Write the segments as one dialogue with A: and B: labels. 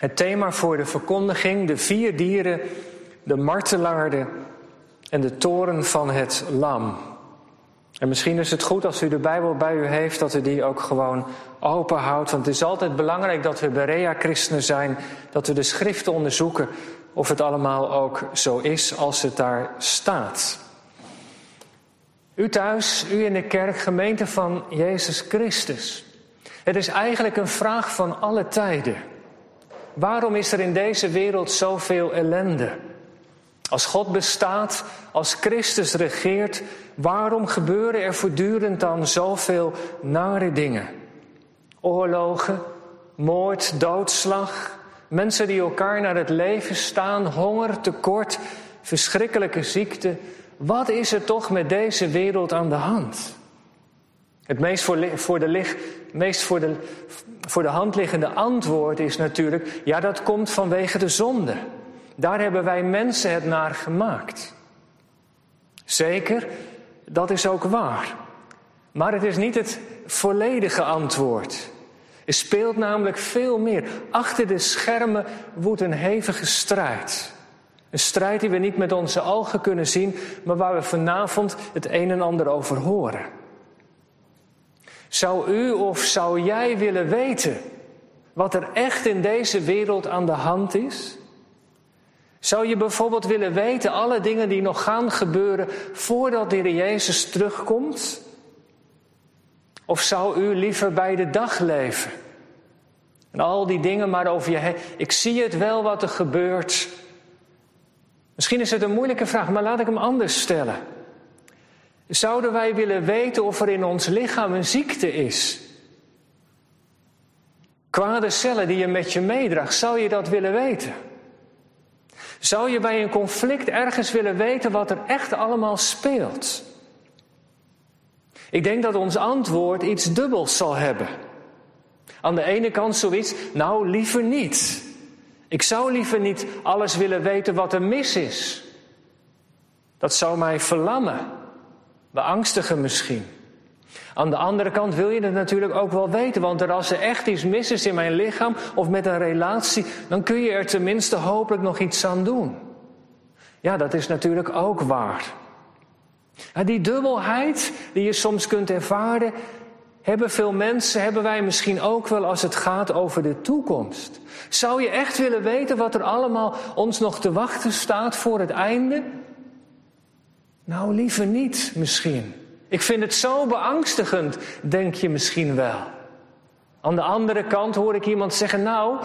A: Het thema voor de verkondiging, de vier dieren, de martelaarde en de toren van het lam. En misschien is het goed als u de Bijbel bij u heeft, dat u die ook gewoon open houdt. Want het is altijd belangrijk dat we Berea-christenen zijn, dat we de schriften onderzoeken of het allemaal ook zo is als het daar staat. U thuis, u in de kerk, gemeente van Jezus Christus. Het is eigenlijk een vraag van alle tijden. Waarom is er in deze wereld zoveel ellende? Als God bestaat, als Christus regeert, waarom gebeuren er voortdurend dan zoveel nare dingen? Oorlogen, moord, doodslag, mensen die elkaar naar het leven staan, honger, tekort, verschrikkelijke ziekte. Wat is er toch met deze wereld aan de hand? Het meest voor, de, meest voor de, voor de hand liggende antwoord is natuurlijk, ja dat komt vanwege de zonde. Daar hebben wij mensen het naar gemaakt. Zeker, dat is ook waar. Maar het is niet het volledige antwoord. Er speelt namelijk veel meer. Achter de schermen woedt een hevige strijd. Een strijd die we niet met onze ogen kunnen zien, maar waar we vanavond het een en ander over horen. Zou u of zou jij willen weten wat er echt in deze wereld aan de hand is? Zou je bijvoorbeeld willen weten alle dingen die nog gaan gebeuren voordat de Heer Jezus terugkomt? Of zou u liever bij de dag leven? En al die dingen maar over je. Ik zie het wel wat er gebeurt. Misschien is het een moeilijke vraag, maar laat ik hem anders stellen. Zouden wij willen weten of er in ons lichaam een ziekte is? Kwade cellen die je met je meedraagt, zou je dat willen weten? Zou je bij een conflict ergens willen weten wat er echt allemaal speelt? Ik denk dat ons antwoord iets dubbels zal hebben. Aan de ene kant zoiets, nou liever niet. Ik zou liever niet alles willen weten wat er mis is. Dat zou mij verlammen, beangstigen misschien. Aan de andere kant wil je het natuurlijk ook wel weten, want als er echt iets mis is in mijn lichaam of met een relatie, dan kun je er tenminste hopelijk nog iets aan doen. Ja, dat is natuurlijk ook waar. die dubbelheid die je soms kunt ervaren, hebben veel mensen, hebben wij misschien ook wel als het gaat over de toekomst. Zou je echt willen weten wat er allemaal ons nog te wachten staat voor het einde? Nou, liever niet misschien. Ik vind het zo beangstigend, denk je misschien wel. Aan de andere kant hoor ik iemand zeggen, nou,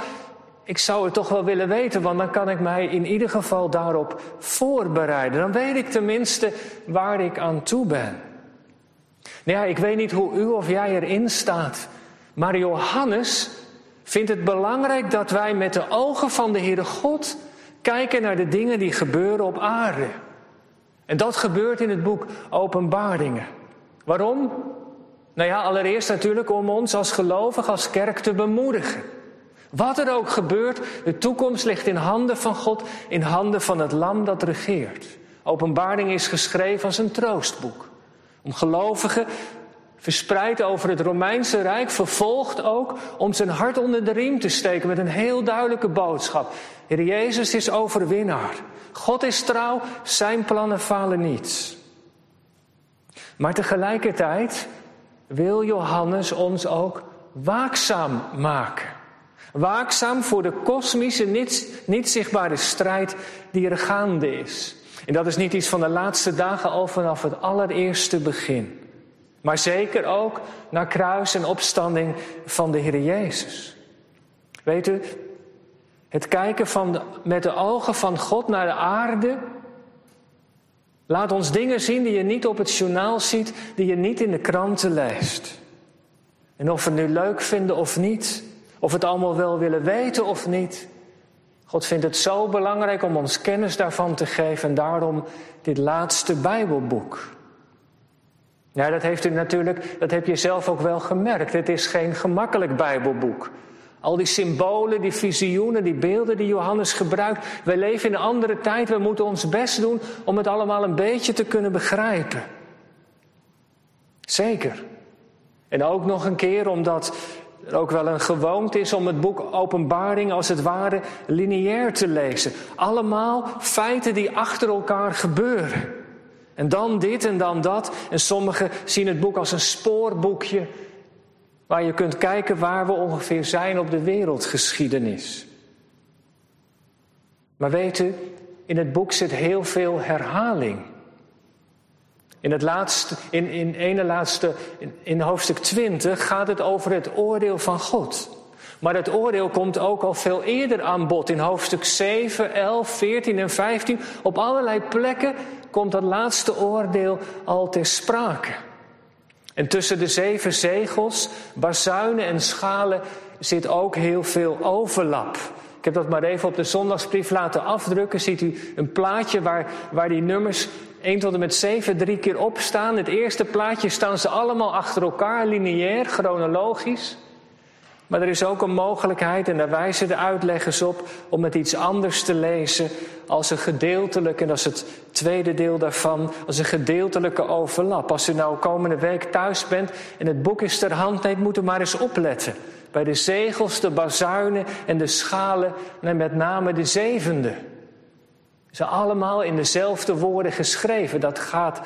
A: ik zou het toch wel willen weten, want dan kan ik mij in ieder geval daarop voorbereiden. Dan weet ik tenminste waar ik aan toe ben. Nou ja, ik weet niet hoe u of jij erin staat, maar Johannes vindt het belangrijk dat wij met de ogen van de Heere God kijken naar de dingen die gebeuren op aarde. En dat gebeurt in het boek Openbaringen. Waarom? Nou ja, allereerst natuurlijk om ons als gelovig, als kerk te bemoedigen. Wat er ook gebeurt, de toekomst ligt in handen van God, in handen van het lam dat regeert. Openbaring is geschreven als een troostboek. Om gelovigen verspreid over het Romeinse Rijk, vervolgd ook, om zijn hart onder de riem te steken met een heel duidelijke boodschap. Heer Jezus is overwinnaar. God is trouw, zijn plannen falen niet. Maar tegelijkertijd wil Johannes ons ook waakzaam maken. Waakzaam voor de kosmische, niet, zichtbare strijd die er gaande is. En dat is niet iets van de laatste dagen al vanaf het allereerste begin. Maar zeker ook naar kruis en opstanding van de Heer Jezus. Weet u, het kijken van met de ogen van God naar de aarde. Laat ons dingen zien die je niet op het journaal ziet, die je niet in de kranten leest. En of we het nu leuk vinden of niet, of we het allemaal wel willen weten of niet. God vindt het zo belangrijk om ons kennis daarvan te geven en daarom dit laatste Bijbelboek. Ja, dat heeft u natuurlijk, dat heb je zelf ook wel gemerkt. Het is geen gemakkelijk Bijbelboek. Al die symbolen, die visioenen, die beelden die Johannes gebruikt. Wij leven in een andere tijd. We moeten ons best doen om het allemaal een beetje te kunnen begrijpen. Zeker. En ook nog een keer omdat er ook wel een gewoonte is om het boek Openbaring als het ware lineair te lezen. Allemaal feiten die achter elkaar gebeuren. En dan dit en dan dat. En sommigen zien het boek als een spoorboekje waar je kunt kijken waar we ongeveer zijn op de wereldgeschiedenis. Maar weet u, in het boek zit heel veel herhaling. In het laatste, in, in ene laatste, in, in hoofdstuk 20 gaat het over het oordeel van God. Maar het oordeel komt ook al veel eerder aan bod. In hoofdstuk 7, 11, 14 en 15. Op allerlei plekken komt dat laatste oordeel al ter sprake. En tussen de zeven zegels, bazuinen en schalen zit ook heel veel overlap. Ik heb dat maar even op de zondagsbrief laten afdrukken. Ziet u een plaatje waar, waar die nummers 1 tot en met 7 drie keer opstaan. Het eerste plaatje staan ze allemaal achter elkaar, lineair, chronologisch. Maar er is ook een mogelijkheid, en daar wijzen de uitleggers op, om het iets anders te lezen als een gedeeltelijk, en dat is het tweede deel daarvan, als een gedeeltelijke overlap. Als u nou komende week thuis bent en het boek is ter hand neemt, moet u maar eens opletten. Bij de zegels, de bazuinen en de schalen, en met name de zevende. Ze allemaal in dezelfde woorden geschreven. Dat gaat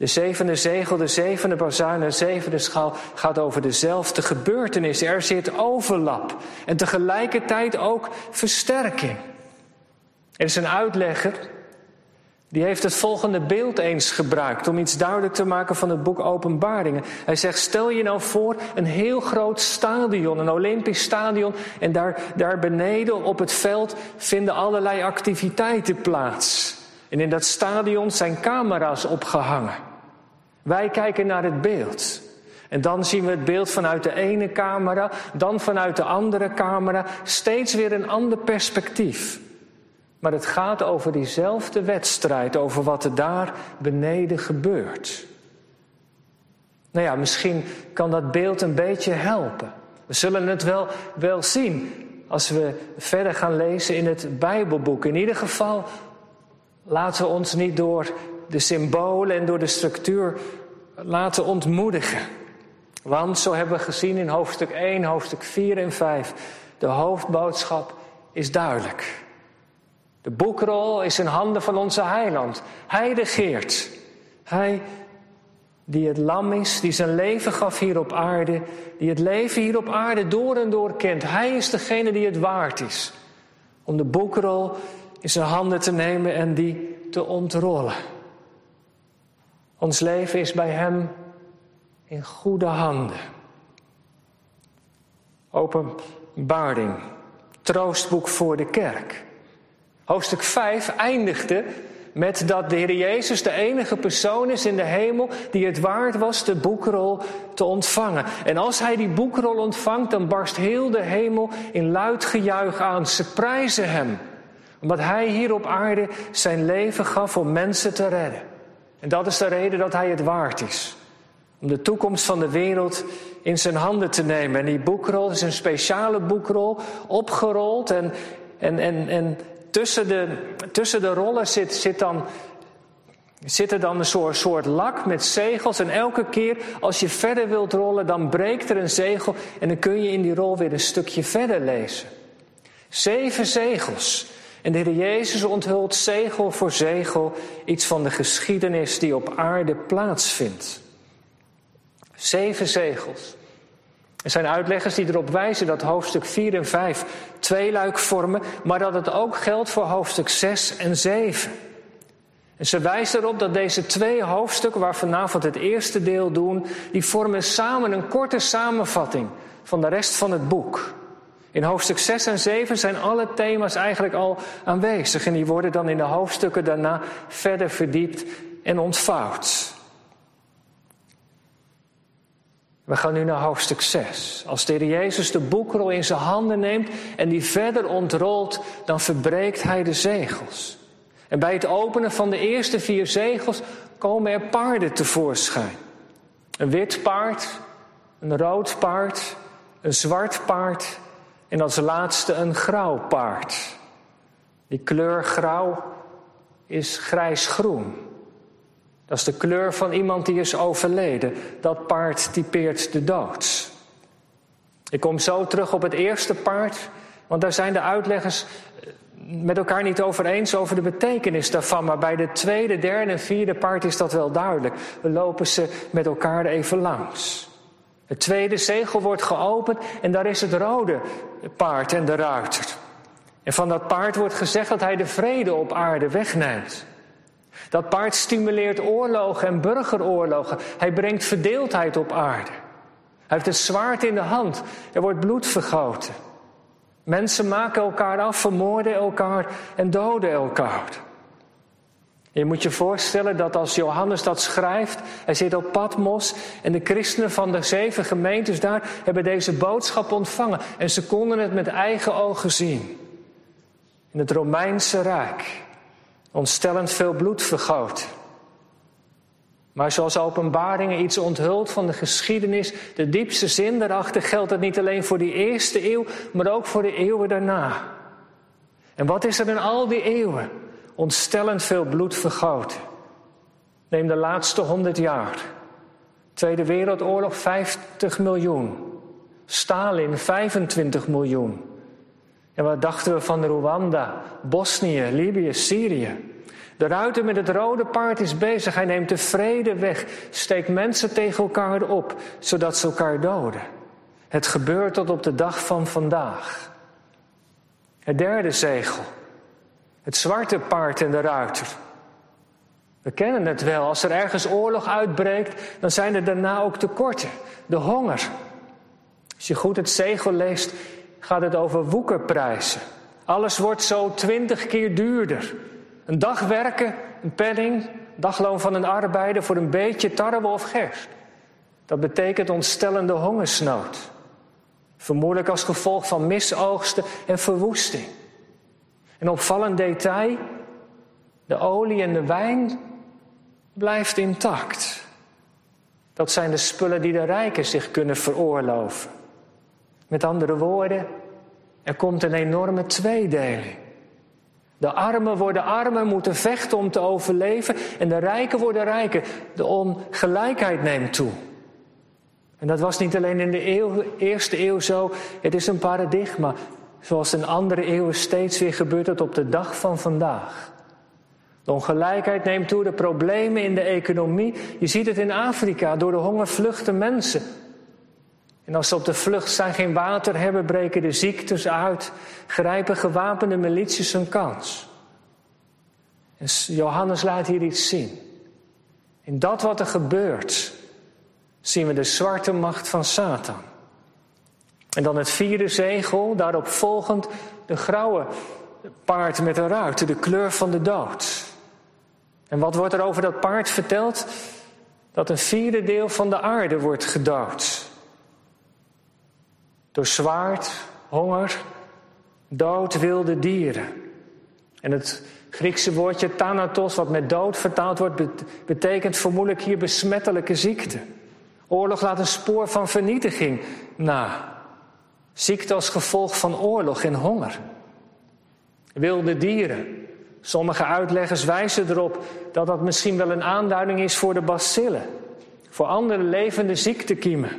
A: de zevende zegel, de zevende bazuin, de zevende schaal gaat over dezelfde gebeurtenis. Er zit overlap en tegelijkertijd ook versterking. Er is een uitlegger die heeft het volgende beeld eens gebruikt om iets duidelijk te maken van het boek Openbaringen. Hij zegt: Stel je nou voor een heel groot stadion, een Olympisch stadion, en daar, daar beneden op het veld vinden allerlei activiteiten plaats. En in dat stadion zijn camera's opgehangen. Wij kijken naar het beeld. En dan zien we het beeld vanuit de ene camera, dan vanuit de andere camera, steeds weer een ander perspectief. Maar het gaat over diezelfde wedstrijd, over wat er daar beneden gebeurt. Nou ja, misschien kan dat beeld een beetje helpen. We zullen het wel, wel zien als we verder gaan lezen in het Bijbelboek. In ieder geval laten we ons niet door de symbolen en door de structuur laten ontmoedigen. Want zo hebben we gezien in hoofdstuk 1, hoofdstuk 4 en 5, de hoofdboodschap is duidelijk. De boekrol is in handen van onze heiland. Hij regeert. Hij die het lam is, die zijn leven gaf hier op aarde, die het leven hier op aarde door en door kent. Hij is degene die het waard is om de boekrol in zijn handen te nemen en die te ontrollen. Ons leven is bij Hem in goede handen. Openbaring, troostboek voor de kerk. Hoofdstuk 5 eindigde met dat de Heer Jezus de enige persoon is in de hemel die het waard was de boekrol te ontvangen. En als hij die boekrol ontvangt, dan barst heel de hemel in luid gejuich aan. Ze prijzen hem, omdat hij hier op aarde zijn leven gaf om mensen te redden. En dat is de reden dat hij het waard is. Om de toekomst van de wereld in zijn handen te nemen. En die boekrol is een speciale boekrol, opgerold. En, en, en, en tussen, de, tussen de rollen zit, zit dan, zit er dan een soort, soort lak met zegels. En elke keer als je verder wilt rollen, dan breekt er een zegel. En dan kun je in die rol weer een stukje verder lezen. Zeven zegels. En de Heer Jezus onthult zegel voor zegel iets van de geschiedenis die op aarde plaatsvindt. Zeven zegels. Er zijn uitleggers die erop wijzen dat hoofdstuk 4 en 5 tweeluik vormen, maar dat het ook geldt voor hoofdstuk 6 en 7. En ze wijzen erop dat deze twee hoofdstukken, waar vanavond het eerste deel doen, die vormen samen een korte samenvatting van de rest van het boek. In hoofdstuk 6 en 7 zijn alle thema's eigenlijk al aanwezig en die worden dan in de hoofdstukken daarna verder verdiept en ontvouwd. We gaan nu naar hoofdstuk 6. Als de Heer Jezus de boekrol in zijn handen neemt en die verder ontrolt, dan verbreekt hij de zegels. En bij het openen van de eerste vier zegels komen er paarden tevoorschijn. Een wit paard, een rood paard, een zwart paard en als laatste een grauw paard. Die kleur grauw is grijs-groen. Dat is de kleur van iemand die is overleden. Dat paard typeert de dood. Ik kom zo terug op het eerste paard, want daar zijn de uitleggers eh, met elkaar niet over eens over de betekenis daarvan. Maar bij de tweede, derde en vierde paard is dat wel duidelijk. We lopen ze met elkaar even langs. Het tweede zegel wordt geopend en daar is het rode paard en de ruiter. En van dat paard wordt gezegd dat hij de vrede op aarde wegneemt. Dat paard stimuleert oorlogen en burgeroorlogen. Hij brengt verdeeldheid op aarde. Hij heeft het zwaard in de hand. Er wordt bloed vergoten. Mensen maken elkaar af, vermoorden elkaar en doden elkaar. Je moet je voorstellen dat als Johannes dat schrijft, hij zit op Patmos en de christenen van de zeven gemeentes daar hebben deze boodschap ontvangen en ze konden het met eigen ogen zien. In het Romeinse Rijk ontstellend veel bloed vergoten. Maar zoals openbaringen iets onthult van de geschiedenis, de diepste zin daarachter geldt het niet alleen voor die eerste eeuw, maar ook voor de eeuwen daarna. En wat is er in al die eeuwen? Ontstellend veel bloed vergoten. Neem de laatste honderd jaar. Tweede Wereldoorlog 50 miljoen. Stalin 25 miljoen. En wat dachten we van Rwanda, Bosnië, Libië, Syrië? De ruiter met het rode paard is bezig. Hij neemt de vrede weg, steekt mensen tegen elkaar op, zodat ze elkaar doden. Het gebeurt tot op de dag van vandaag. Het derde zegel. Het zwarte paard en de ruiter. We kennen het wel. Als er ergens oorlog uitbreekt, dan zijn er daarna ook tekorten. De honger. Als je goed het zegel leest, gaat het over woekerprijzen. Alles wordt zo twintig keer duurder. Een dag werken, een penning, dagloon van een arbeider voor een beetje tarwe of gerst. Dat betekent ontstellende hongersnood. Vermoedelijk als gevolg van misoogsten en verwoesting. Een opvallend detail: de olie en de wijn blijft intact. Dat zijn de spullen die de rijken zich kunnen veroorloven. Met andere woorden, er komt een enorme tweedeling. De armen worden armer, moeten vechten om te overleven. En de rijken worden rijker. De ongelijkheid neemt toe. En dat was niet alleen in de eerste eeuw zo. Het is een paradigma. Zoals in andere eeuwen steeds weer gebeurt het op de dag van vandaag. De ongelijkheid neemt toe, de problemen in de economie. Je ziet het in Afrika, door de honger vluchten mensen. En als ze op de vlucht zijn, geen water hebben, breken de ziektes uit, grijpen gewapende milities een kans. Johannes laat hier iets zien. In dat wat er gebeurt, zien we de zwarte macht van Satan. En dan het vierde zegel, daarop volgend de grauwe paard met een ruit, de kleur van de dood. En wat wordt er over dat paard verteld? Dat een vierde deel van de aarde wordt gedood. Door zwaard, honger, dood, wilde dieren. En het Griekse woordje thanatos, wat met dood vertaald wordt, betekent vermoedelijk hier besmettelijke ziekte. Oorlog laat een spoor van vernietiging na. Ziekte als gevolg van oorlog en honger. Wilde dieren. Sommige uitleggers wijzen erop dat dat misschien wel een aanduiding is voor de bacillen. Voor andere levende ziektekiemen.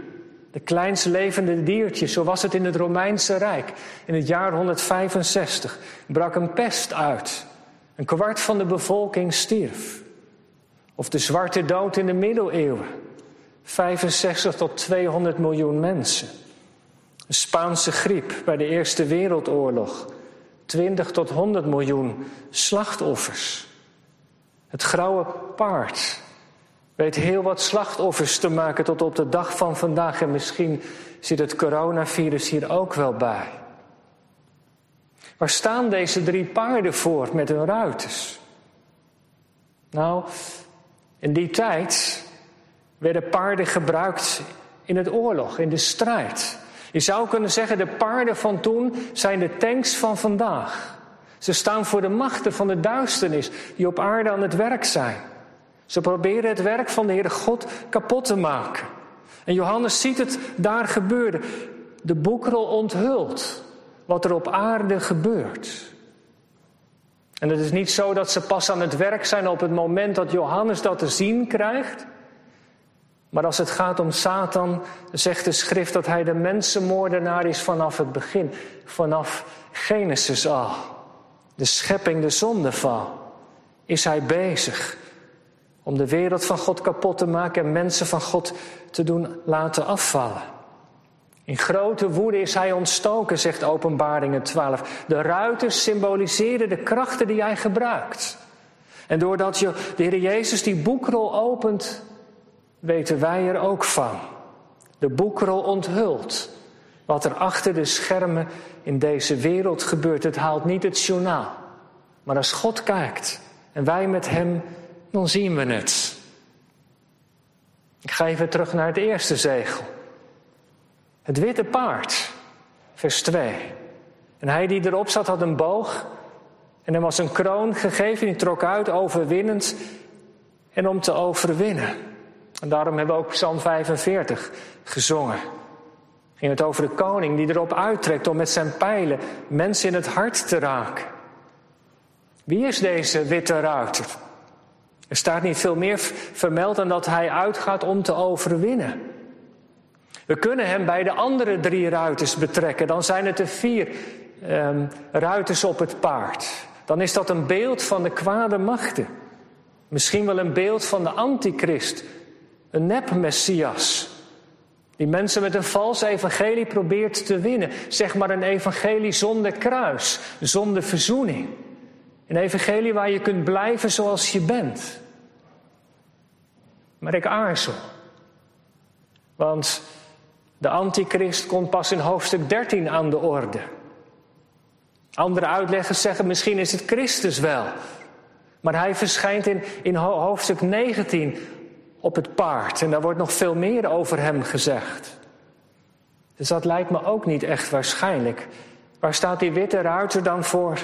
A: De kleinst levende diertjes, zo was het in het Romeinse Rijk. In het jaar 165 brak een pest uit. Een kwart van de bevolking stierf. Of de zwarte dood in de middeleeuwen. 65 tot 200 miljoen mensen. De Spaanse griep bij de Eerste Wereldoorlog. 20 tot 100 miljoen slachtoffers. Het grauwe paard weet heel wat slachtoffers te maken tot op de dag van vandaag. En misschien zit het coronavirus hier ook wel bij. Waar staan deze drie paarden voor met hun ruiters? Nou, in die tijd werden paarden gebruikt in het oorlog, in de strijd. Je zou kunnen zeggen, de paarden van toen zijn de tanks van vandaag. Ze staan voor de machten van de duisternis die op aarde aan het werk zijn. Ze proberen het werk van de Heere God kapot te maken. En Johannes ziet het daar gebeuren. De boekrol onthult wat er op aarde gebeurt. En het is niet zo dat ze pas aan het werk zijn op het moment dat Johannes dat te zien krijgt. Maar als het gaat om Satan, zegt de schrift dat hij de mensenmoordenaar is vanaf het begin, vanaf Genesis al. De schepping, de zondeval, is hij bezig om de wereld van God kapot te maken en mensen van God te doen laten afvallen. In grote woede is hij ontstoken, zegt Openbaringen 12. De ruiten symboliseren de krachten die hij gebruikt. En doordat je de Heer Jezus die boekrol opent, weten wij er ook van. De boekrol onthult wat er achter de schermen in deze wereld gebeurt. Het haalt niet het journaal. Maar als God kijkt en wij met Hem, dan zien we het. Ik ga even terug naar het eerste zegel. Het witte paard, vers 2. En hij die erop zat had een boog en hem was een kroon gegeven. Die trok uit overwinnend en om te overwinnen. En daarom hebben we ook Psalm 45 gezongen. Ging het over de koning die erop uittrekt om met zijn pijlen mensen in het hart te raken. Wie is deze witte ruiter? Er staat niet veel meer vermeld dan dat hij uitgaat om te overwinnen. We kunnen hem bij de andere drie ruiters betrekken. Dan zijn het er vier um, ruiters op het paard. Dan is dat een beeld van de kwade machten. Misschien wel een beeld van de antichrist. Een nep-messias. Die mensen met een vals evangelie probeert te winnen. Zeg maar een evangelie zonder kruis, zonder verzoening. Een evangelie waar je kunt blijven zoals je bent. Maar ik aarzel. Want de antichrist komt pas in hoofdstuk 13 aan de orde. Andere uitleggers zeggen misschien is het Christus wel. Maar hij verschijnt in, in hoofdstuk 19 op het paard. En daar wordt nog veel meer over hem gezegd. Dus dat lijkt me ook niet echt waarschijnlijk. Waar staat die witte ruiter dan voor?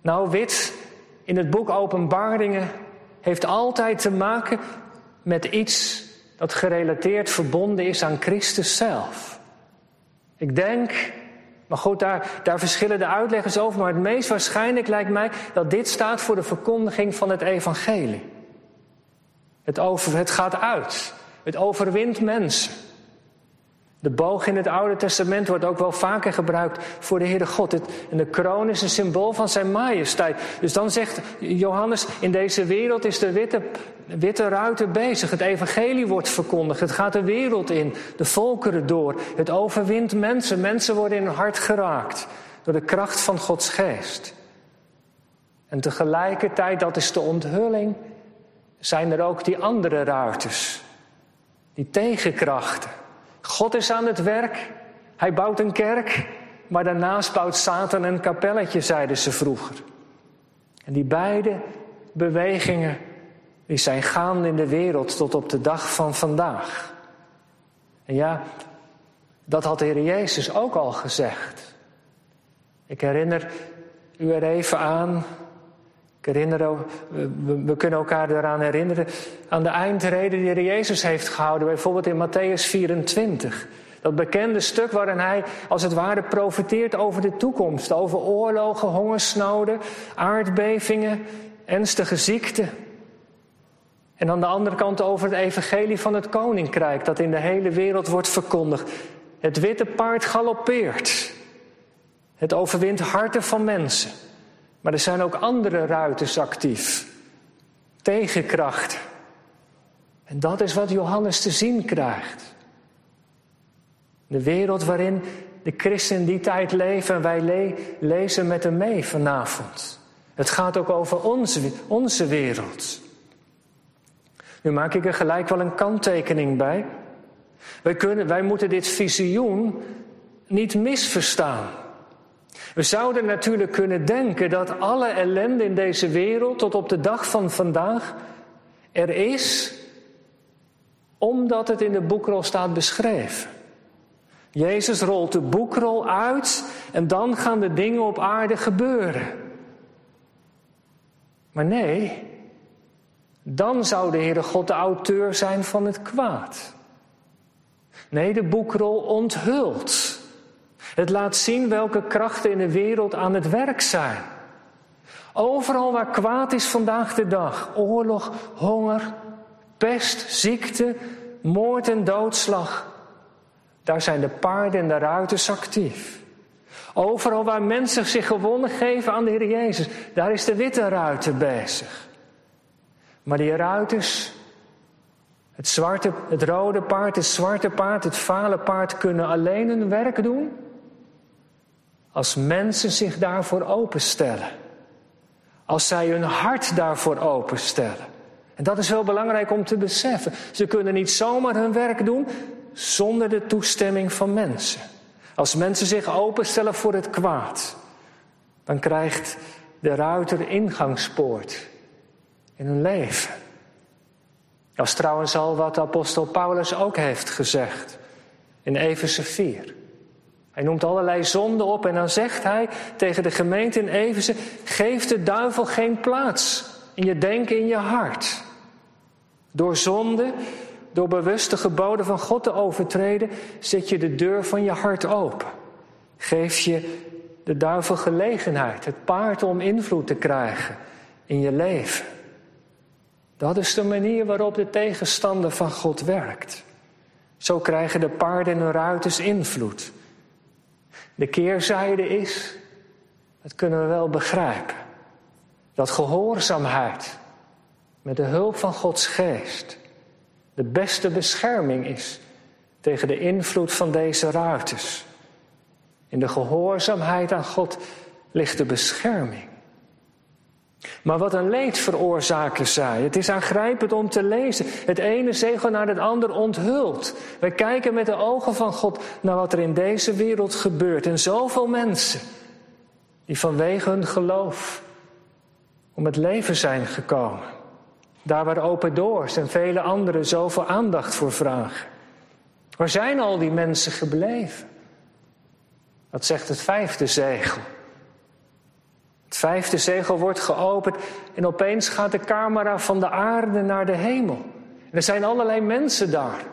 A: Nou, wit in het boek Openbaringen heeft altijd te maken met iets dat gerelateerd verbonden is aan Christus zelf. Ik denk, maar goed, daar, daar verschillen de uitleggers over, maar het meest waarschijnlijk lijkt mij dat dit staat voor de verkondiging van het evangelie. Het, over, het gaat uit. Het overwint mensen. De boog in het Oude Testament wordt ook wel vaker gebruikt voor de Heere God. en de kroon is een symbool van zijn majesteit. Dus dan zegt Johannes, in deze wereld is de witte, witte ruiter bezig. Het evangelie wordt verkondigd. Het gaat de wereld in, de volkeren door. Het overwint mensen. Mensen worden in hun hart geraakt door de kracht van Gods geest. En tegelijkertijd, dat is de onthulling, zijn er ook die andere ruiters. Die tegenkrachten. God is aan het werk. Hij bouwt een kerk. Maar daarnaast bouwt Satan een kapelletje, zeiden ze vroeger. En die beide bewegingen die zijn gaande in de wereld tot op de dag van vandaag. En ja, dat had de Heer Jezus ook al gezegd. Ik herinner u er even aan ik herinner, we, kunnen elkaar eraan herinneren aan de eindreden die de Jezus heeft gehouden, bijvoorbeeld in Matthäus 24. Dat bekende stuk waarin hij als het ware profiteert over de toekomst, over oorlogen, hongersnoden, aardbevingen, ernstige ziekten. En aan de andere kant over het evangelie van het koninkrijk dat in de hele wereld wordt verkondigd. Het witte paard galoppeert. Het overwint harten van mensen. Maar er zijn ook andere ruiters actief. Tegenkracht. En dat is wat Johannes te zien krijgt. De wereld waarin de christenen die tijd leven en wij lezen met hem mee vanavond. Het gaat ook over onze, onze wereld. Nu maak ik er gelijk wel een kanttekening bij. Wij, kunnen, wij moeten dit visioen niet misverstaan. We zouden natuurlijk kunnen denken dat alle ellende in deze wereld tot op de dag van vandaag er is omdat het in de boekrol staat beschreven. Jezus rolt de boekrol uit en dan gaan de dingen op aarde gebeuren. Maar nee, dan zou de Heere God de auteur zijn van het kwaad. Nee, de boekrol onthult het laat zien welke krachten in de wereld aan het werk zijn. Overal waar kwaad is vandaag de dag, oorlog, honger, pest, ziekte, moord en doodslag, daar zijn de paarden en de ruiters actief. Overal waar mensen zich gewonnen geven aan de Heer Jezus, daar is de witte ruiter bezig. Maar die ruiters, het, zwarte, het rode paard, het zwarte paard, het vale paard kunnen alleen hun werk doen als mensen zich daarvoor openstellen. Als zij hun hart daarvoor openstellen. En dat is wel belangrijk om te beseffen. Ze kunnen niet zomaar hun werk doen zonder de toestemming van mensen. Als mensen zich openstellen voor het kwaad, dan krijgt de ruiter ingangspoort in hun leven. Dat is trouwens al wat apostel Paulus ook heeft gezegd in Efeze 4. Hij noemt allerlei zonden op en dan zegt hij tegen de gemeente in Efeze: geef de duivel geen plaats in je denken, in je hart. Door zonde, door bewuste geboden van God te overtreden, zet je de deur van je hart open. Geef je de duivel gelegenheid, het paard om invloed te krijgen in je leven. Dat is de manier waarop de tegenstander van God werkt. Zo krijgen de paarden en de ruiters invloed. De keerzijde is, dat kunnen we wel begrijpen, dat gehoorzaamheid met de hulp van Gods geest de beste bescherming is tegen de invloed van deze ruiters. In de gehoorzaamheid aan God ligt de bescherming. Maar wat een leed veroorzaken zij. Het is aangrijpend om te lezen. Het ene zegel naar het ander onthult. Wij kijken met de ogen van God naar wat er in deze wereld gebeurt. En zoveel mensen die vanwege hun geloof om het leven zijn gekomen. Daar waar open doors en vele anderen zoveel aandacht voor vragen. Waar zijn al die mensen gebleven? Dat zegt het vijfde zegel. Het vijfde zegel wordt geopend en opeens gaat de camera van de aarde naar de hemel. En er zijn allerlei mensen daar.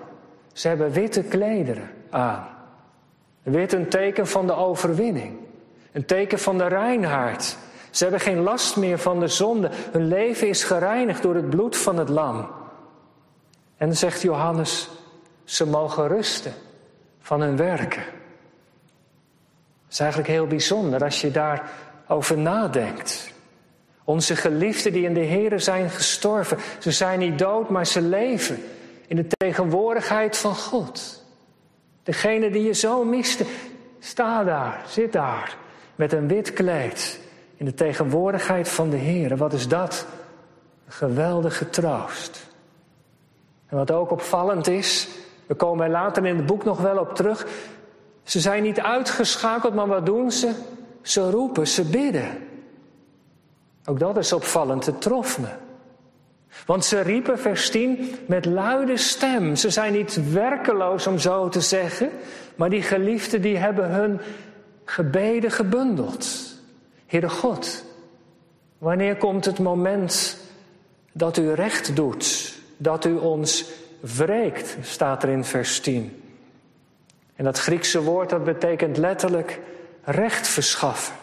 A: Ze hebben witte klederen aan. Wit een teken van de overwinning. Een teken van de reinheid. Ze hebben geen last meer van de zonde. Hun leven is gereinigd door het bloed van het lam. En dan zegt Johannes, ze mogen rusten van hun werken. Het is eigenlijk heel bijzonder als je daarover nadenkt. Onze geliefden die in de Here zijn gestorven, ze zijn niet dood, maar ze leven in de tegenwoordigheid van God. Degene die je zo miste, sta daar, zit daar, met een wit kleed in de tegenwoordigheid van de Heer. Wat is dat? Een geweldige troost. En wat ook opvallend is, we komen er later in het boek nog wel op terug. Ze zijn niet uitgeschakeld, maar wat doen ze? Ze roepen, ze bidden. Ook dat is opvallend, het trof me. Want ze riepen, vers 10, met luide stem. Ze zijn niet werkeloos, om zo te zeggen, maar die geliefden die hebben hun gebeden gebundeld. Heere God, wanneer komt het moment dat u recht doet, dat u ons wreekt, staat er in vers 10. En dat Griekse woord dat betekent letterlijk recht verschaffen.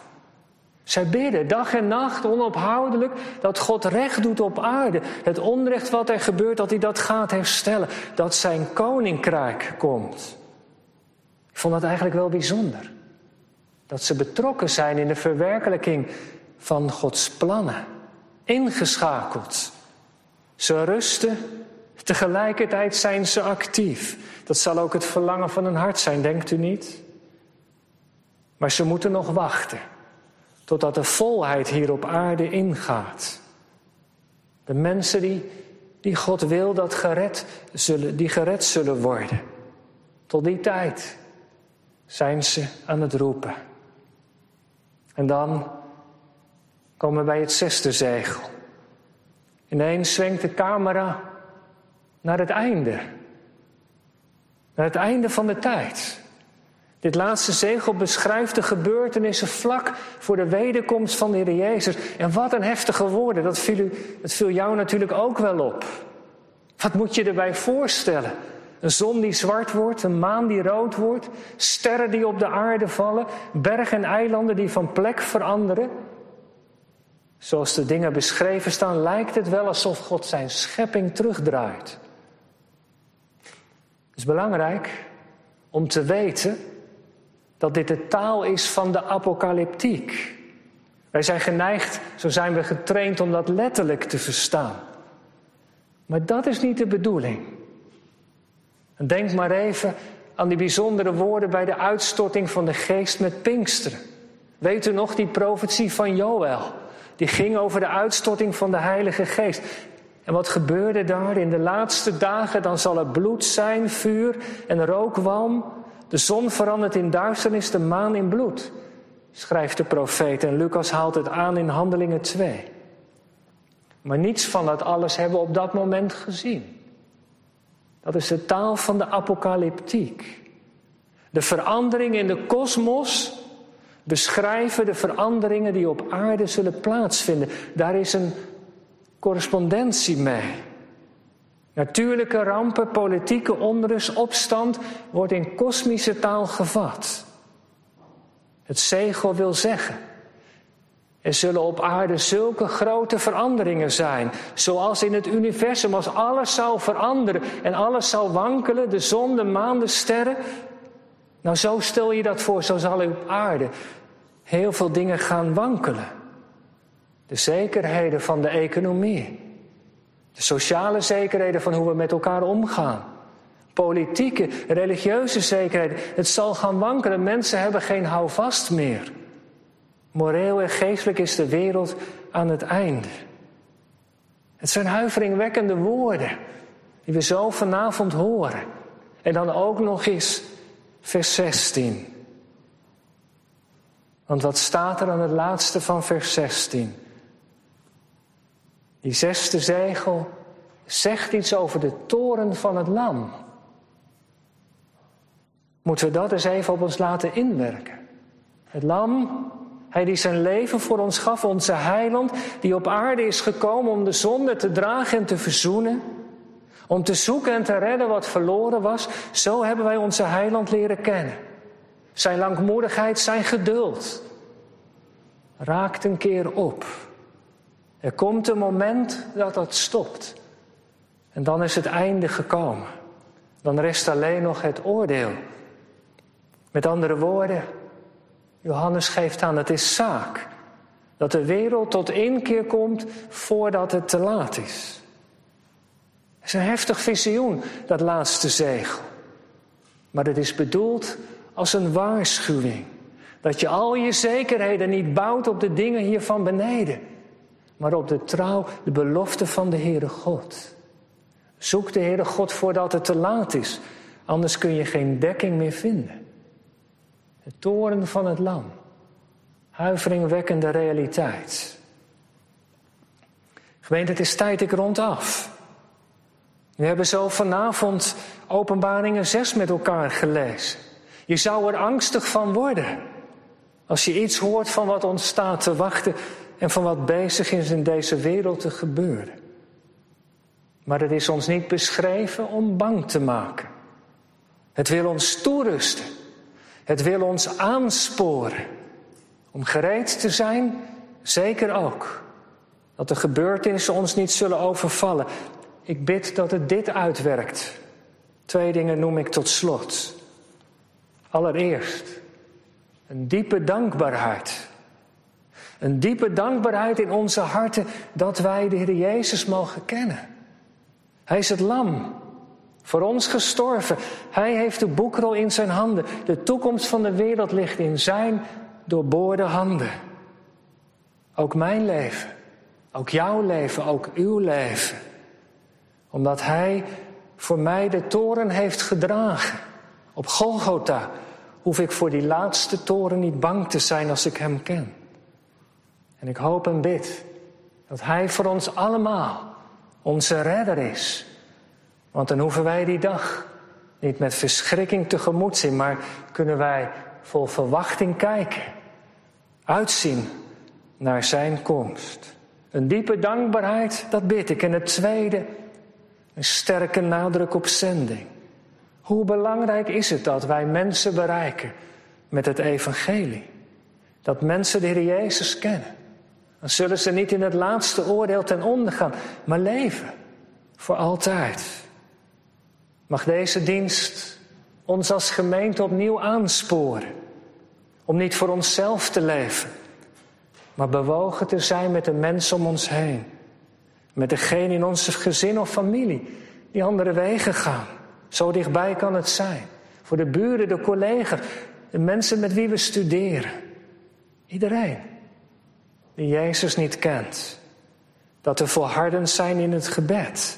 A: Zij bidden dag en nacht onophoudelijk dat God recht doet op aarde. Het onrecht wat er gebeurt, dat hij dat gaat herstellen. Dat zijn koninkrijk komt. Ik vond dat eigenlijk wel bijzonder. Dat ze betrokken zijn in de verwerkelijking van Gods plannen. Ingeschakeld. Ze rusten, tegelijkertijd zijn ze actief. Dat zal ook het verlangen van hun hart zijn, denkt u niet? Maar ze moeten nog wachten totdat de volheid hier op aarde ingaat. De mensen die, die God wil dat gered zullen, die gered zullen worden. Tot die tijd zijn ze aan het roepen. En dan komen we bij het zesde zegel. Ineens zwengt de camera naar het einde. Naar het einde van de tijd. Dit laatste zegel beschrijft de gebeurtenissen vlak voor de wederkomst van de Heer Jezus. En wat een heftige woorden, dat viel, u, dat viel jou natuurlijk ook wel op. Wat moet je erbij voorstellen? Een zon die zwart wordt, een maan die rood wordt, sterren die op de aarde vallen, bergen en eilanden die van plek veranderen. Zoals de dingen beschreven staan, lijkt het wel alsof God zijn schepping terugdraait. Het is belangrijk om te weten dat dit de taal is van de apocalyptiek. Wij zijn geneigd, zo zijn we getraind om dat letterlijk te verstaan. Maar dat is niet de bedoeling. En denk maar even aan die bijzondere woorden bij de uitstorting van de geest met Pinksteren. Weet u nog die profetie van Joël? Die ging over de uitstorting van de Heilige Geest. En wat gebeurde daar? In de laatste dagen dan zal er bloed zijn, vuur en rookwalm. De zon verandert in duisternis, de maan in bloed, schrijft de profeet. En Lucas haalt het aan in Handelingen 2. Maar niets van dat alles hebben we op dat moment gezien. Dat is de taal van de apocalyptiek. De verandering in de kosmos beschrijven de veranderingen die op aarde zullen plaatsvinden. Daar is een correspondentie mee. Natuurlijke rampen, politieke onrust, opstand wordt in kosmische taal gevat. Het zegel wil zeggen. Er zullen op aarde zulke grote veranderingen zijn, zoals in het universum, als alles zou veranderen en alles zou wankelen, de zon, de maan, de sterren. Nou, zo stel je dat voor, zo zal op aarde heel veel dingen gaan wankelen. De zekerheden van de economie. De sociale zekerheden van hoe we met elkaar omgaan. Politieke, religieuze zekerheden. Het zal gaan wankelen. Mensen hebben geen houvast meer. Moreel en geestelijk is de wereld aan het einde. Het zijn huiveringwekkende woorden die we zo vanavond horen. En dan ook nog eens vers 16. Want wat staat er aan het laatste van vers 16? Die zesde zegel zegt iets over de toren van het lam. Moeten we dat eens even op ons laten inwerken? Het lam, hij die zijn leven voor ons gaf, onze heiland, die op aarde is gekomen om de zonde te dragen en te verzoenen, om te zoeken en te redden wat verloren was, zo hebben wij onze heiland leren kennen. Zijn langmoedigheid, zijn geduld. Raakt een keer op. Er komt een moment dat dat stopt. En dan is het einde gekomen. Dan rest alleen nog het oordeel. Met andere woorden, Johannes geeft aan, het is zaak dat de wereld tot inkeer komt voordat het te laat is. Het is een heftig visioen, dat laatste zegel. Maar het is bedoeld als een waarschuwing. Dat je al je zekerheden niet bouwt op de dingen hier van beneden maar op de trouw, de belofte van de Heere God. Zoek de Heere God voordat het te laat is, anders kun je geen dekking meer vinden. De toren van het lam, huiveringwekkende realiteit. Gemeente, het is tijd, ik rond af. We hebben zo vanavond Openbaringen 6 met elkaar gelezen. Je zou er angstig van worden als je iets hoort van wat ons staat te wachten en van wat bezig is in deze wereld te gebeuren. Maar het is ons niet beschreven om bang te maken. Het wil ons toerusten. Het wil ons aansporen. Om gereed te zijn, zeker ook. Dat de gebeurtenissen ons niet zullen overvallen. Ik bid dat het dit uitwerkt. Twee dingen noem ik tot slot. Allereerst, een diepe dankbaarheid een diepe dankbaarheid in onze harten dat wij de Heer Jezus mogen kennen. Hij is het lam, voor ons gestorven. Hij heeft de boekrol in zijn handen. De toekomst van de wereld ligt in zijn doorboorde handen. Ook mijn leven, ook jouw leven, ook uw leven. Omdat Hij voor mij de toren heeft gedragen. Op Golgotha hoef ik voor die laatste toren niet bang te zijn als ik Hem ken. En ik hoop en bid dat Hij voor ons allemaal onze redder is. Want dan hoeven wij die dag niet met verschrikking tegemoet zien, maar kunnen wij vol verwachting kijken, uitzien naar Zijn komst. Een diepe dankbaarheid, dat bid ik. En het tweede, een sterke nadruk op zending. Hoe belangrijk is het dat wij mensen bereiken met het evangelie? Dat mensen de Heer Jezus kennen. Dan zullen ze niet in het laatste oordeel ten onder gaan, maar leven voor altijd. Mag deze dienst ons als gemeente opnieuw aansporen om niet voor onszelf te leven, maar bewogen te zijn met de mensen om ons heen. Met degene in onze gezin of familie die andere wegen gaan. Zo dichtbij kan het zijn. Voor de buren, de collega's, de mensen met wie we studeren. Iedereen die Jezus niet kent. Dat we volhardend zijn in het gebed.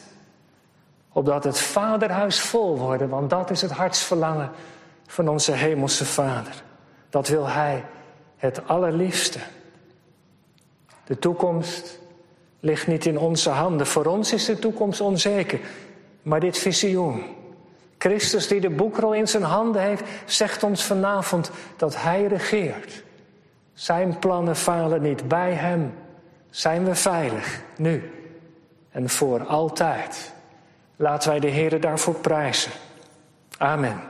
A: Opdat het vaderhuis vol wordt, want dat is het hartsverlangen van onze hemelse vader. Dat wil hij het allerliefste. De toekomst ligt niet in onze handen. Voor ons is de toekomst onzeker. Maar dit visioen, Christus die de boekrol in zijn handen heeft, zegt ons vanavond dat Hij regeert. Zijn plannen falen niet. Bij Hem zijn we veilig, nu en voor altijd. Laten wij de Heer daarvoor prijzen. Amen.